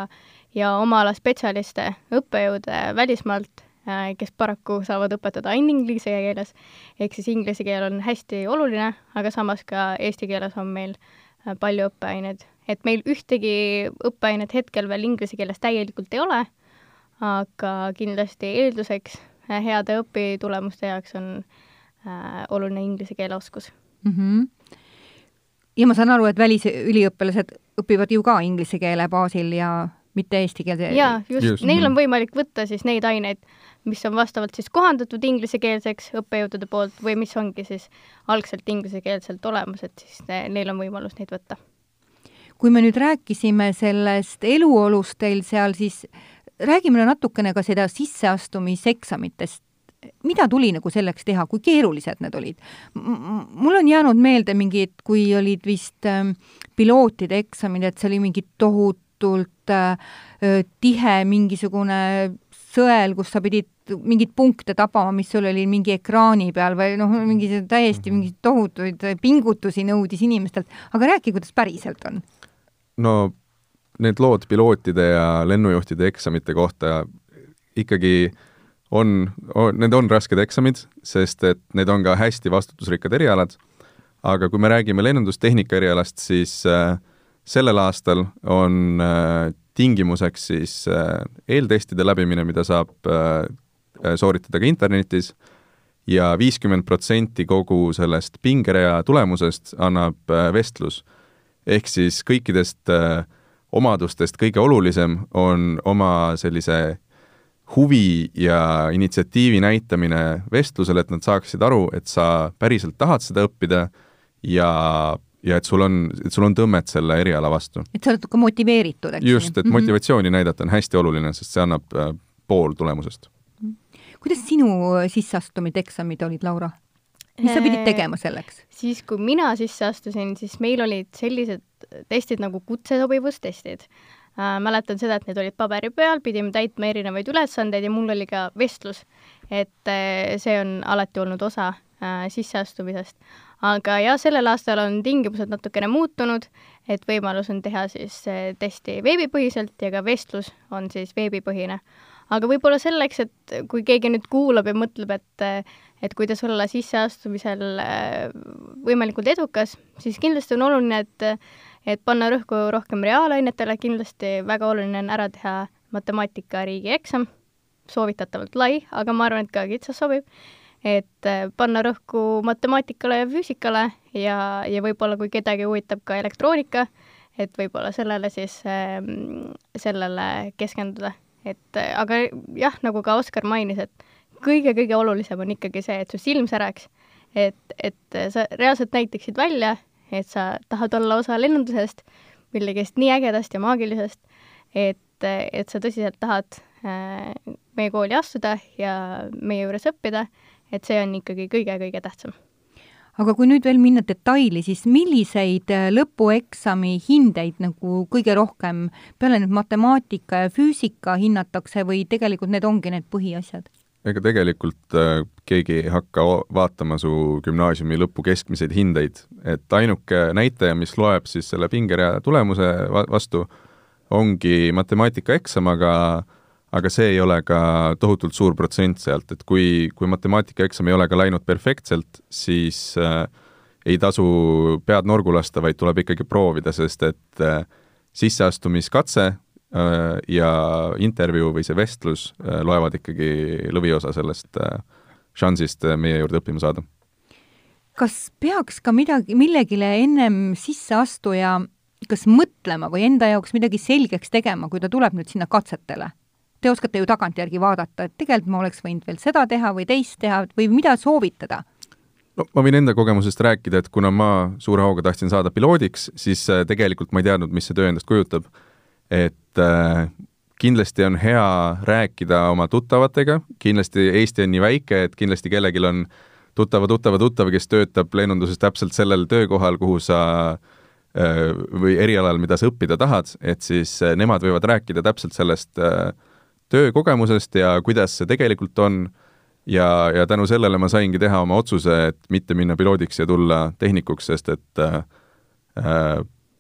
ja oma ala spetsialiste, õppejõude välismaalt, äh, kes paraku saavad õpetada ainult inglise keeles, ehk siis inglise keel on hästi oluline, aga samas ka eesti keeles on meil palju õppeaineid. et meil ühtegi õppeainet hetkel veel inglise keeles täielikult ei ole, aga kindlasti eelduseks heade õpitulemuste jaoks on oluline inglise keele oskus mm. -hmm. ja ma saan aru, et välisüliõpilased õpivad ju ka inglise keele baasil ja mitte eesti keelde. jaa, just, just., neil on võimalik võtta siis neid aineid, mis on vastavalt siis kohandatud inglisekeelseks õppejõudude poolt või mis ongi siis algselt inglisekeelselt olemas, et siis ne, neil on võimalus neid võtta. kui me nüüd rääkisime sellest eluolust teil seal, siis räägime natukene ka seda sisseastumiseksamitest mida tuli nagu selleks teha, kui keerulised need olid? mul on jäänud meelde mingid, kui olid vist äh, pilootide eksamid, et see oli mingi tohutult äh, tihe mingisugune sõel, kus sa pidid mingeid punkte tabama, mis sul oli mingi ekraani peal või noh, mingi täiesti mhm. mingeid tohutuid pingutusi nõudis inimestelt, aga räägi, kuidas päriselt on? no need lood pilootide ja lennujuhtide eksamite kohta ikkagi äh, on, on, need on rasked eksamid, sest et need on ka hästi vastutusrikkad erialad, aga kui me räägime lennundustehnika erialast, siis äh, sellel aastal on äh, tingimuseks siis äh, eeltestide läbimine, mida saab äh, äh sooritada ka internetis, ja viiskümmend protsenti kogu sellest pingerea tulemusest annab äh, vestlus. ehk siis kõikidest äh, omadustest kõige olulisem on oma sellise huvi ja initsiatiivi näitamine vestlusel, et nad saaksid aru, et sa päriselt tahad seda õppida ja, ja et sul on, et sul on tõmmet selle eriala vastu. et sa oled ka motiveeritud, eks? just, et mm -hmm. motivatsiooni näidata on hästi oluline, sest see annab äh, pool tulemusest. kuidas sinu sisseastumiseksamid olid, Laura? mis sa pidid äh, tegema selleks? siis, kui mina sisse astusin, siis meil olid sellised testid nagu kutsesobivustestid äh,. Mäletan seda, et need olid paberi peal, pidime täitma erinevaid ülesandeid ja mul oli ka vestlus. et äh, see on alati olnud osa äh, sisseastumisest. aga jah, sellel aastal on tingimused natukene muutunud, et võimalus on teha siis äh, testi veebipõhiselt ja ka vestlus on siis veebipõhine. aga võib-olla selleks, et kui keegi nüüd kuulab ja mõtleb, et et kuidas olla sisseastumisel äh, võimalikult edukas, siis kindlasti on oluline, et et panna rõhku rohkem reaalainetele, kindlasti väga oluline on ära teha matemaatika riigieksam, soovitatavalt lai, aga ma arvan, et ka kitsas sobib, et äh, panna rõhku matemaatikale ja füüsikale ja, ja võib-olla kui kedagi huvitab ka elektroonika, et võib-olla sellele siis äh,, sellele keskenduda. et äh, aga jah, nagu ka Oskar mainis, et kõige-kõige olulisem on ikkagi see, et su silm säraks, et, et sa reaalselt näitaksid välja et sa tahad olla osa lennundusest, millegist nii ägedast ja maagilisest, et, et sa tõsiselt tahad äh, meie kooli astuda ja meie juures õppida, et see on ikkagi kõige-kõige tähtsam aga kui nüüd veel minna detaili, siis milliseid äh, lõpueksami hindeid nagu kõige rohkem peale nüüd matemaatika ja füüsika hinnatakse või tegelikult need ongi need põhiasjad? Ega tegelikult äh, keegi ei hakka vaatama su gümnaasiumi lõpu keskmiseid hindeid, et ainuke näitaja, mis loeb siis selle pingerea tulemuse va- vastu, ongi matemaatikaeksam, aga aga see ei ole ka tohutult suur protsent sealt, et kui, kui matemaatikaeksam ei ole ka läinud perfektselt, siis äh, ei tasu pead norgu lasta, vaid tuleb ikkagi proovida, sest et äh, sisseastumiskatse ja intervjuu või see vestlus äh, loevad ikkagi lõviosa sellest äh, šansist äh, meie juurde õppima saada. kas peaks ka midagi, millegile ennem sisseastuja kas mõtlema või enda jaoks midagi selgeks tegema, kui ta tuleb nüüd sinna katsetele? Te oskate ju tagantjärgi vaadata, et tegelikult ma oleks võinud veel seda teha või teist teha või mida soovitada no ma võin enda kogemusest rääkida, et kuna ma suure hooga tahtsin saada piloodiks, siis äh, tegelikult ma ei teadnud, mis see töö endast kujutab. et äh, kindlasti on hea rääkida oma tuttavatega, kindlasti Eesti on nii väike, et kindlasti kellelgi on tuttava, tuttava, tuttav, kes töötab lennunduses täpselt sellel töökohal, kuhu sa äh, või erialal, mida sa õppida tahad, et siis äh, nemad võivad rääkida täpselt sellest töökogemusest ja kuidas see tegelikult on. Ja, ja tänu sellele ma saingi teha oma otsuse, et mitte minna piloodiks ja tulla tehnikuks, sest et äh,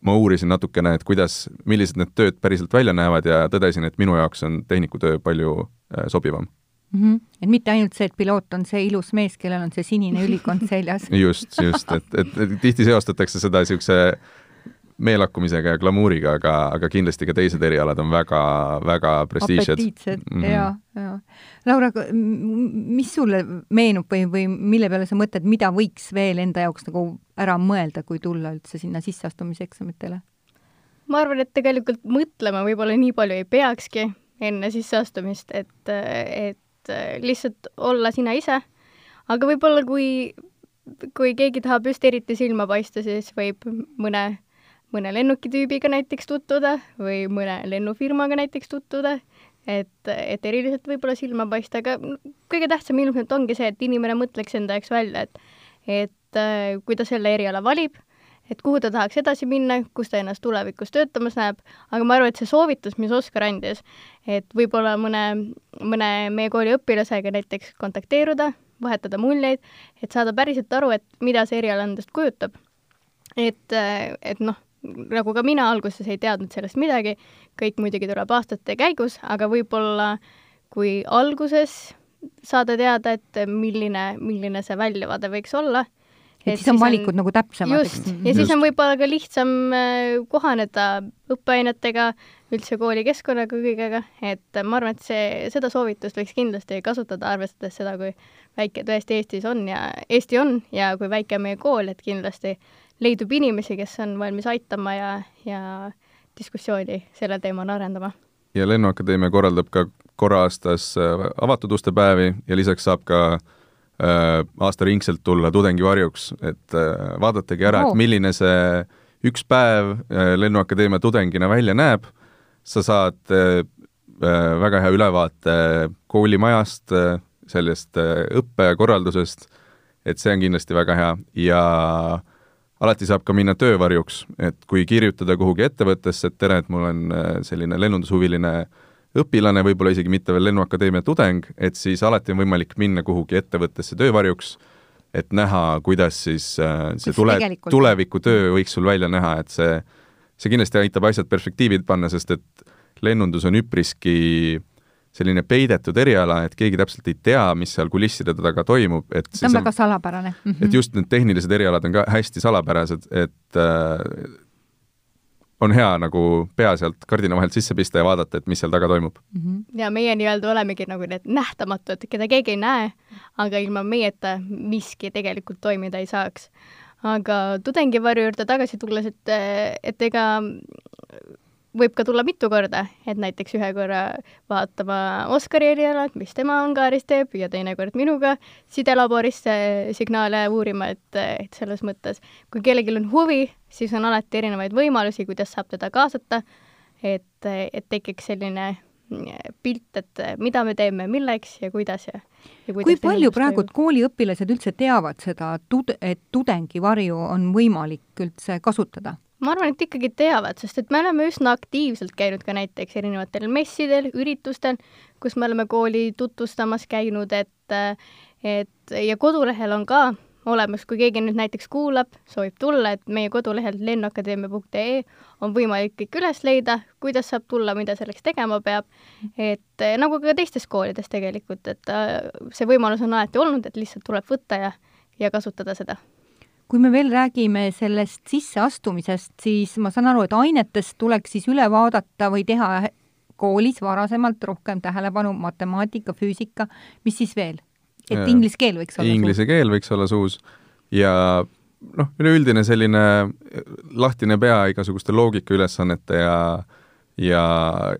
ma uurisin natukene, et kuidas, millised need tööd päriselt välja näevad ja tõdesin, et minu jaoks on tehnikutöö palju äh, sobivam mm. -hmm. et mitte ainult see, et piloot on see ilus mees, kellel on see sinine *laughs* ülikond seljas just, just, et, et, et tihti seostatakse seda niisuguse meelakkumisega ja glamuuriga, aga, aga kindlasti ka teised erialad on väga, väga prestiižsed. apetiitsed mm, -hmm. ja, ja. Laura, mis sulle meenub või, või mille peale sa mõtled, mida võiks veel enda jaoks nagu ära mõelda, kui tulla üldse sinna sisseastumiseksamitele? ma arvan, et tegelikult mõtlema võib-olla nii palju ei peakski enne sisseastumist, et, et lihtsalt olla sina ise, aga võib-olla kui, kui keegi tahab just eriti silma paista, siis võib mõne mõne lennukitüübiga näiteks tutvuda või mõne lennufirmaga näiteks tutvuda, et, et eriliselt võib-olla silma paista, aga kõige tähtsam ilmselt ongi see, et inimene mõtleks enda jaoks välja, et et äh, kui ta selle eriala valib, et kuhu ta tahaks edasi minna, kus ta ennast tulevikus töötamas näeb, aga ma arvan, et see soovitus, mis Oskar andis, et võib-olla mõne, mõne meie kooli õpilasega näiteks kontakteeruda, vahetada muljeid, et saada päriselt aru, et mida see eriala endast kujutab. et, et noh, nagu ka mina alguses ei teadnud sellest midagi, kõik muidugi tuleb aastate käigus, aga võib-olla kui alguses saada teada, et milline, milline see väljavaade võiks olla, et siis on valikud on, nagu täpsemad. just, ja just. siis on võib-olla ka lihtsam äh, kohaneda õppeainetega, üldse koolikeskkonnaga, kõigega, et ma arvan, et see, seda soovitust võiks kindlasti kasutada, arvestades seda, kui väike tõesti Eestis on ja Eesti on ja kui väike on meie kool, et kindlasti leidub inimesi, kes on valmis aitama ja, ja diskussiooni sellel teemal arendama. ja Lennuakadeemia korraldab ka korra aastas äh, avatud uste päevi ja lisaks saab ka äh, aastaringselt tulla tudengivarjuks, et äh, vaadatagi ära oh., et milline see üks päev äh, Lennuakadeemia tudengina välja näeb, sa saad äh, äh väga hea ülevaate koolimajast äh,, sellest äh, õppekorraldusest, et see on kindlasti väga hea ja äh, alati saab ka minna töövarjuks, et kui kirjutada kuhugi ettevõttesse, et tere, et mul on äh, selline lennundushuviline õpilane, võib-olla isegi mitte veel Lennuakadeemia tudeng, et siis alati on võimalik minna kuhugi ettevõttesse töövarjuks, et näha, kuidas siis äh, see tule, tulevikutöö võiks sul välja näha, et see, see kindlasti aitab asjad perspektiivi panna, sest et lennundus on üpriski selline peidetud eriala, et keegi täpselt ei tea, mis seal kulisside taga toimub, et see on väga salapärane mm. -hmm. et just need tehnilised erialad on ka hästi salapärased, et äh, on hea nagu pea sealt kardina vahelt sisse pista ja vaadata, et mis seal taga toimub mm. -hmm. ja meie nii-öelda olemegi nagu need nähtamatud, keda keegi ei näe, aga ilma meieta miski tegelikult toimida ei saaks. aga tudengivarju juurde tagasi tulles, et, et ega võib ka tulla mitu korda, et näiteks ühe korra vaatama Oskari eriala, et mis tema Ungaris teeb ja teinekord minuga sidelaborisse signaale uurima, et, et selles mõttes, kui kellelgi on huvi, siis on alati erinevaid võimalusi, kuidas saab teda kaasata, et, et tekiks selline pilt, et mida me teeme, milleks ja kuidas ja, ja kuidas kui palju praegu kooliõpilased üldse teavad seda, et tudengivarju on võimalik üldse kasutada? Ma arvan, et ikkagi teavad, sest et me oleme üsna aktiivselt käinud ka näiteks erinevatel messidel, üritustel, kus me oleme kooli tutvustamas käinud, et et ja kodulehel on ka olemas, kui keegi nüüd näiteks kuulab, soovib tulla, et meie kodulehel lennuakadeemia.ee on võimalik kõik üles leida, kuidas saab tulla, mida selleks tegema peab, et nagu ka teistes koolides tegelikult, et see võimalus on alati olnud, et lihtsalt tuleb võtta ja, ja kasutada seda kui me veel räägime sellest sisseastumisest, siis ma saan aru, et ainetest tuleks siis üle vaadata või teha koolis varasemalt rohkem tähelepanu matemaatika, füüsika, mis siis veel? et inglise keel võiks olla inglise keel võiks olla suus. Ja noh, üleüldine selline lahtine pea igasuguste loogikaülesannete ja ja,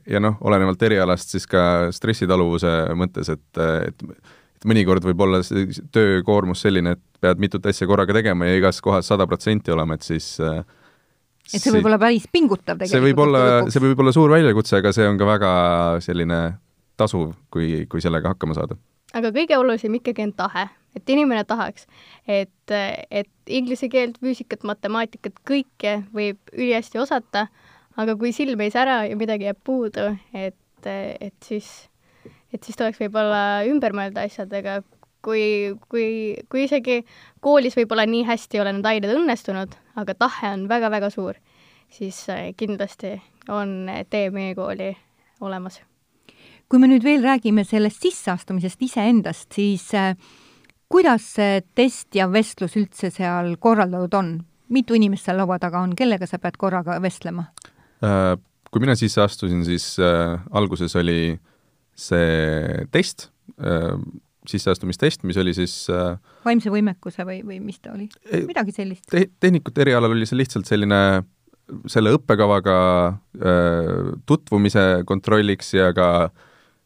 ja noh, olenevalt erialast siis ka stressitaluvuse mõttes, et et mõnikord võib olla see töökoormus selline, et pead mitut asja korraga tegema ja igas kohas sada protsenti olema, et siis et see võib olla päris pingutav tegelikult. see võib olla, see võib olla suur väljakutse, aga see on ka väga selline tasuv, kui, kui sellega hakkama saada. aga kõige olulisem ikkagi on tahe, et inimene tahaks, et, et inglise keelt, füüsikat, matemaatikat, kõike võib ülihästi osata, aga kui silm ei sära ja midagi jääb puudu, et, et siis et siis tuleks võib-olla ümber mõelda asjadega, kui, kui, kui isegi koolis võib-olla nii hästi ei ole need ained õnnestunud, aga tahe on väga-väga suur, siis äh, kindlasti on tee meie kooli olemas. kui me nüüd veel räägime sellest sisseastumisest iseendast, siis äh, kuidas see test ja vestlus üldse seal korraldatud on? mitu inimest seal laua taga on, kellega sa pead korraga vestlema? Äh, kui mina sisse astusin, siis alguses oli äh, see test, äh, sisseastumistest, mis oli siis äh, vaimse võimekuse või, või mis ta oli? midagi sellist te? tehnikute erialal oli see lihtsalt selline selle õppekavaga äh, tutvumise kontrolliks ja ka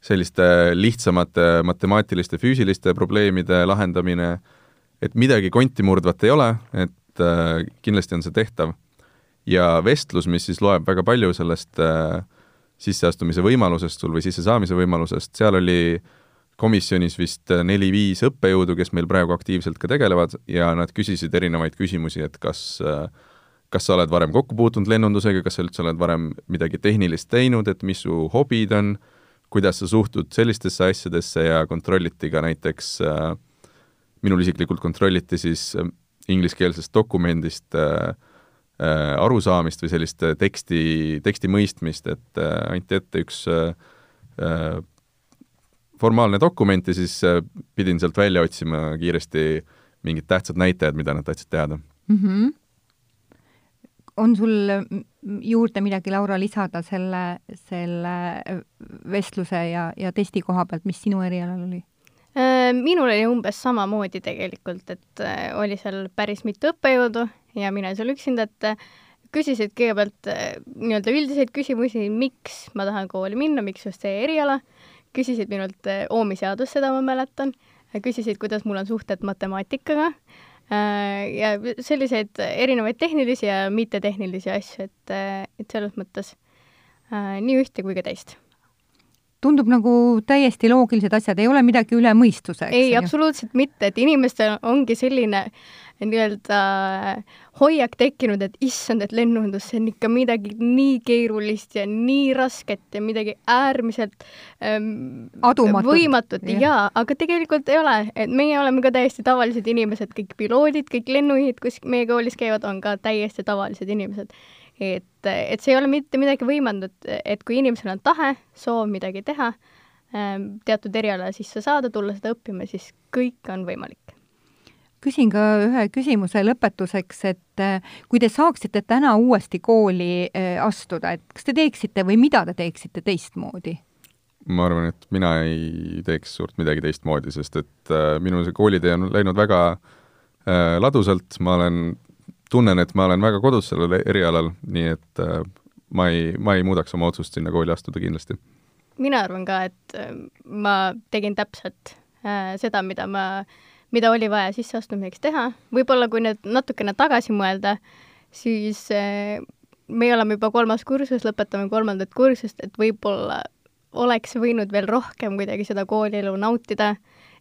selliste lihtsamate matemaatiliste, füüsiliste probleemide lahendamine, et midagi konti murdvat ei ole, et äh, kindlasti on see tehtav. ja vestlus, mis siis loeb väga palju sellest äh, sisseastumise võimalusest sul või sissesaamise võimalusest, seal oli komisjonis vist neli-viis õppejõudu, kes meil praegu aktiivselt ka tegelevad ja nad küsisid erinevaid küsimusi, et kas kas sa oled varem kokku puutunud lennundusega, kas sa üldse oled varem midagi tehnilist teinud, et mis su hobid on, kuidas sa suhtud sellistesse asjadesse ja kontrolliti ka näiteks äh, minul isiklikult kontrolliti siis äh, ingliskeelsest dokumendist äh, Äh, arusaamist või sellist äh, teksti, teksti mõistmist, et äh, anti ette üks formaalne dokument ja siis pidin sealt välja otsima kiiresti mingid tähtsad näitajad, mida nad tahtsid teada mm. -hmm. on sul juurde midagi, Laura, lisada selle, selle vestluse ja, ja testi koha pealt, mis sinu erialal oli? Minul oli umbes samamoodi tegelikult, et oli seal päris mitu õppejõudu ja mina seal üksinda, et äh, küsisid kõigepealt äh, nii-öelda üldiseid küsimusi, miks ma tahan kooli minna, miks just see eriala, küsisid minult äh, Oomi seadust, seda ma mäletan, küsisid, kuidas mul on suhted matemaatikaga. Ja selliseid erinevaid tehnilisi ja mittetehnilisi asju, et, et selles mõttes nii ühte kui ka teist tundub nagu täiesti loogilised asjad, ei ole midagi üle mõistuse, ei, absoluutselt mitte, et inimestel ongi selline nii-öelda hoiak tekkinud, et issand, et lennundus, see on ikka midagi nii keerulist ja nii rasket ja midagi äärmiselt ähm, võimatut. ja. jaa, aga tegelikult ei ole, et meie oleme ka täiesti tavalised inimesed, kõik piloodid, kõik lennujuhid, kes meie koolis käivad, on ka täiesti tavalised inimesed. Et, et see ei ole mitte midagi võimandut, et kui inimesel on tahe, soov midagi teha, ähm, teatud eriala sisse saada, tulla seda õppima, siis kõik on võimalik. küsin ka ühe küsimuse lõpetuseks, et äh, kui te saaksite täna uuesti kooli äh, astuda, et kas te teeksite või mida te teeksite teistmoodi? ma arvan, et mina ei teeks suurt midagi teistmoodi, sest et äh, minu see koolitee on läinud väga ladusalt, ma olen tunnen, et ma olen väga kodus sellel erialal, nii et äh, ma ei, ma ei muudaks oma otsust sinna kooli astuda kindlasti. mina arvan ka, et äh, ma tegin täpselt äh, seda, mida ma, mida oli vaja sisseastumiseks teha, võib-olla kui nüüd natukene tagasi mõelda, siis äh, me oleme juba kolmas kursus, lõpetame kolmandat kursust, et võib-olla oleks võinud veel rohkem kuidagi seda koolielu nautida,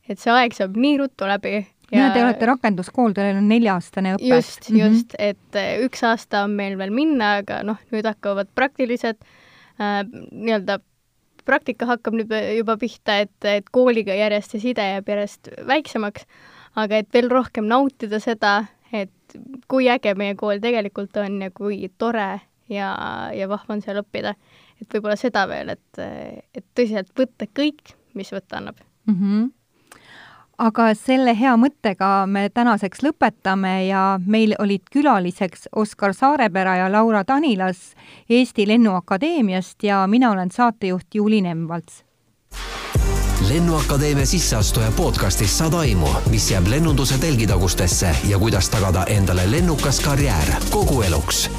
et see aeg saab nii ruttu läbi ja te olete rakenduskool, teil on nelja-aastane õpe. just mm, -hmm. just, et äh, üks aasta on meil veel minna, aga noh, nüüd hakkavad praktilised äh, nii-öelda praktika hakkab nüüd juba pihta, et, et kooliga järjest see side jääb järjest väiksemaks, aga et veel rohkem nautida seda, et kui äge meie kool tegelikult on ja kui tore ja, ja vahva on seal õppida. et võib-olla seda veel, et, et tõsiselt võtta kõik, mis võtta annab mm. -hmm aga selle hea mõttega me tänaseks lõpetame ja meil olid külaliseks Oskar Saarepera ja Laura Tanilas Eesti Lennuakadeemiast ja mina olen saatejuht Juuli Nemvalts lennuakadeemia sisseastuja podcastis saad aimu, mis jääb lennunduse telgitagustesse ja kuidas tagada endale lennukas karjäär kogu eluks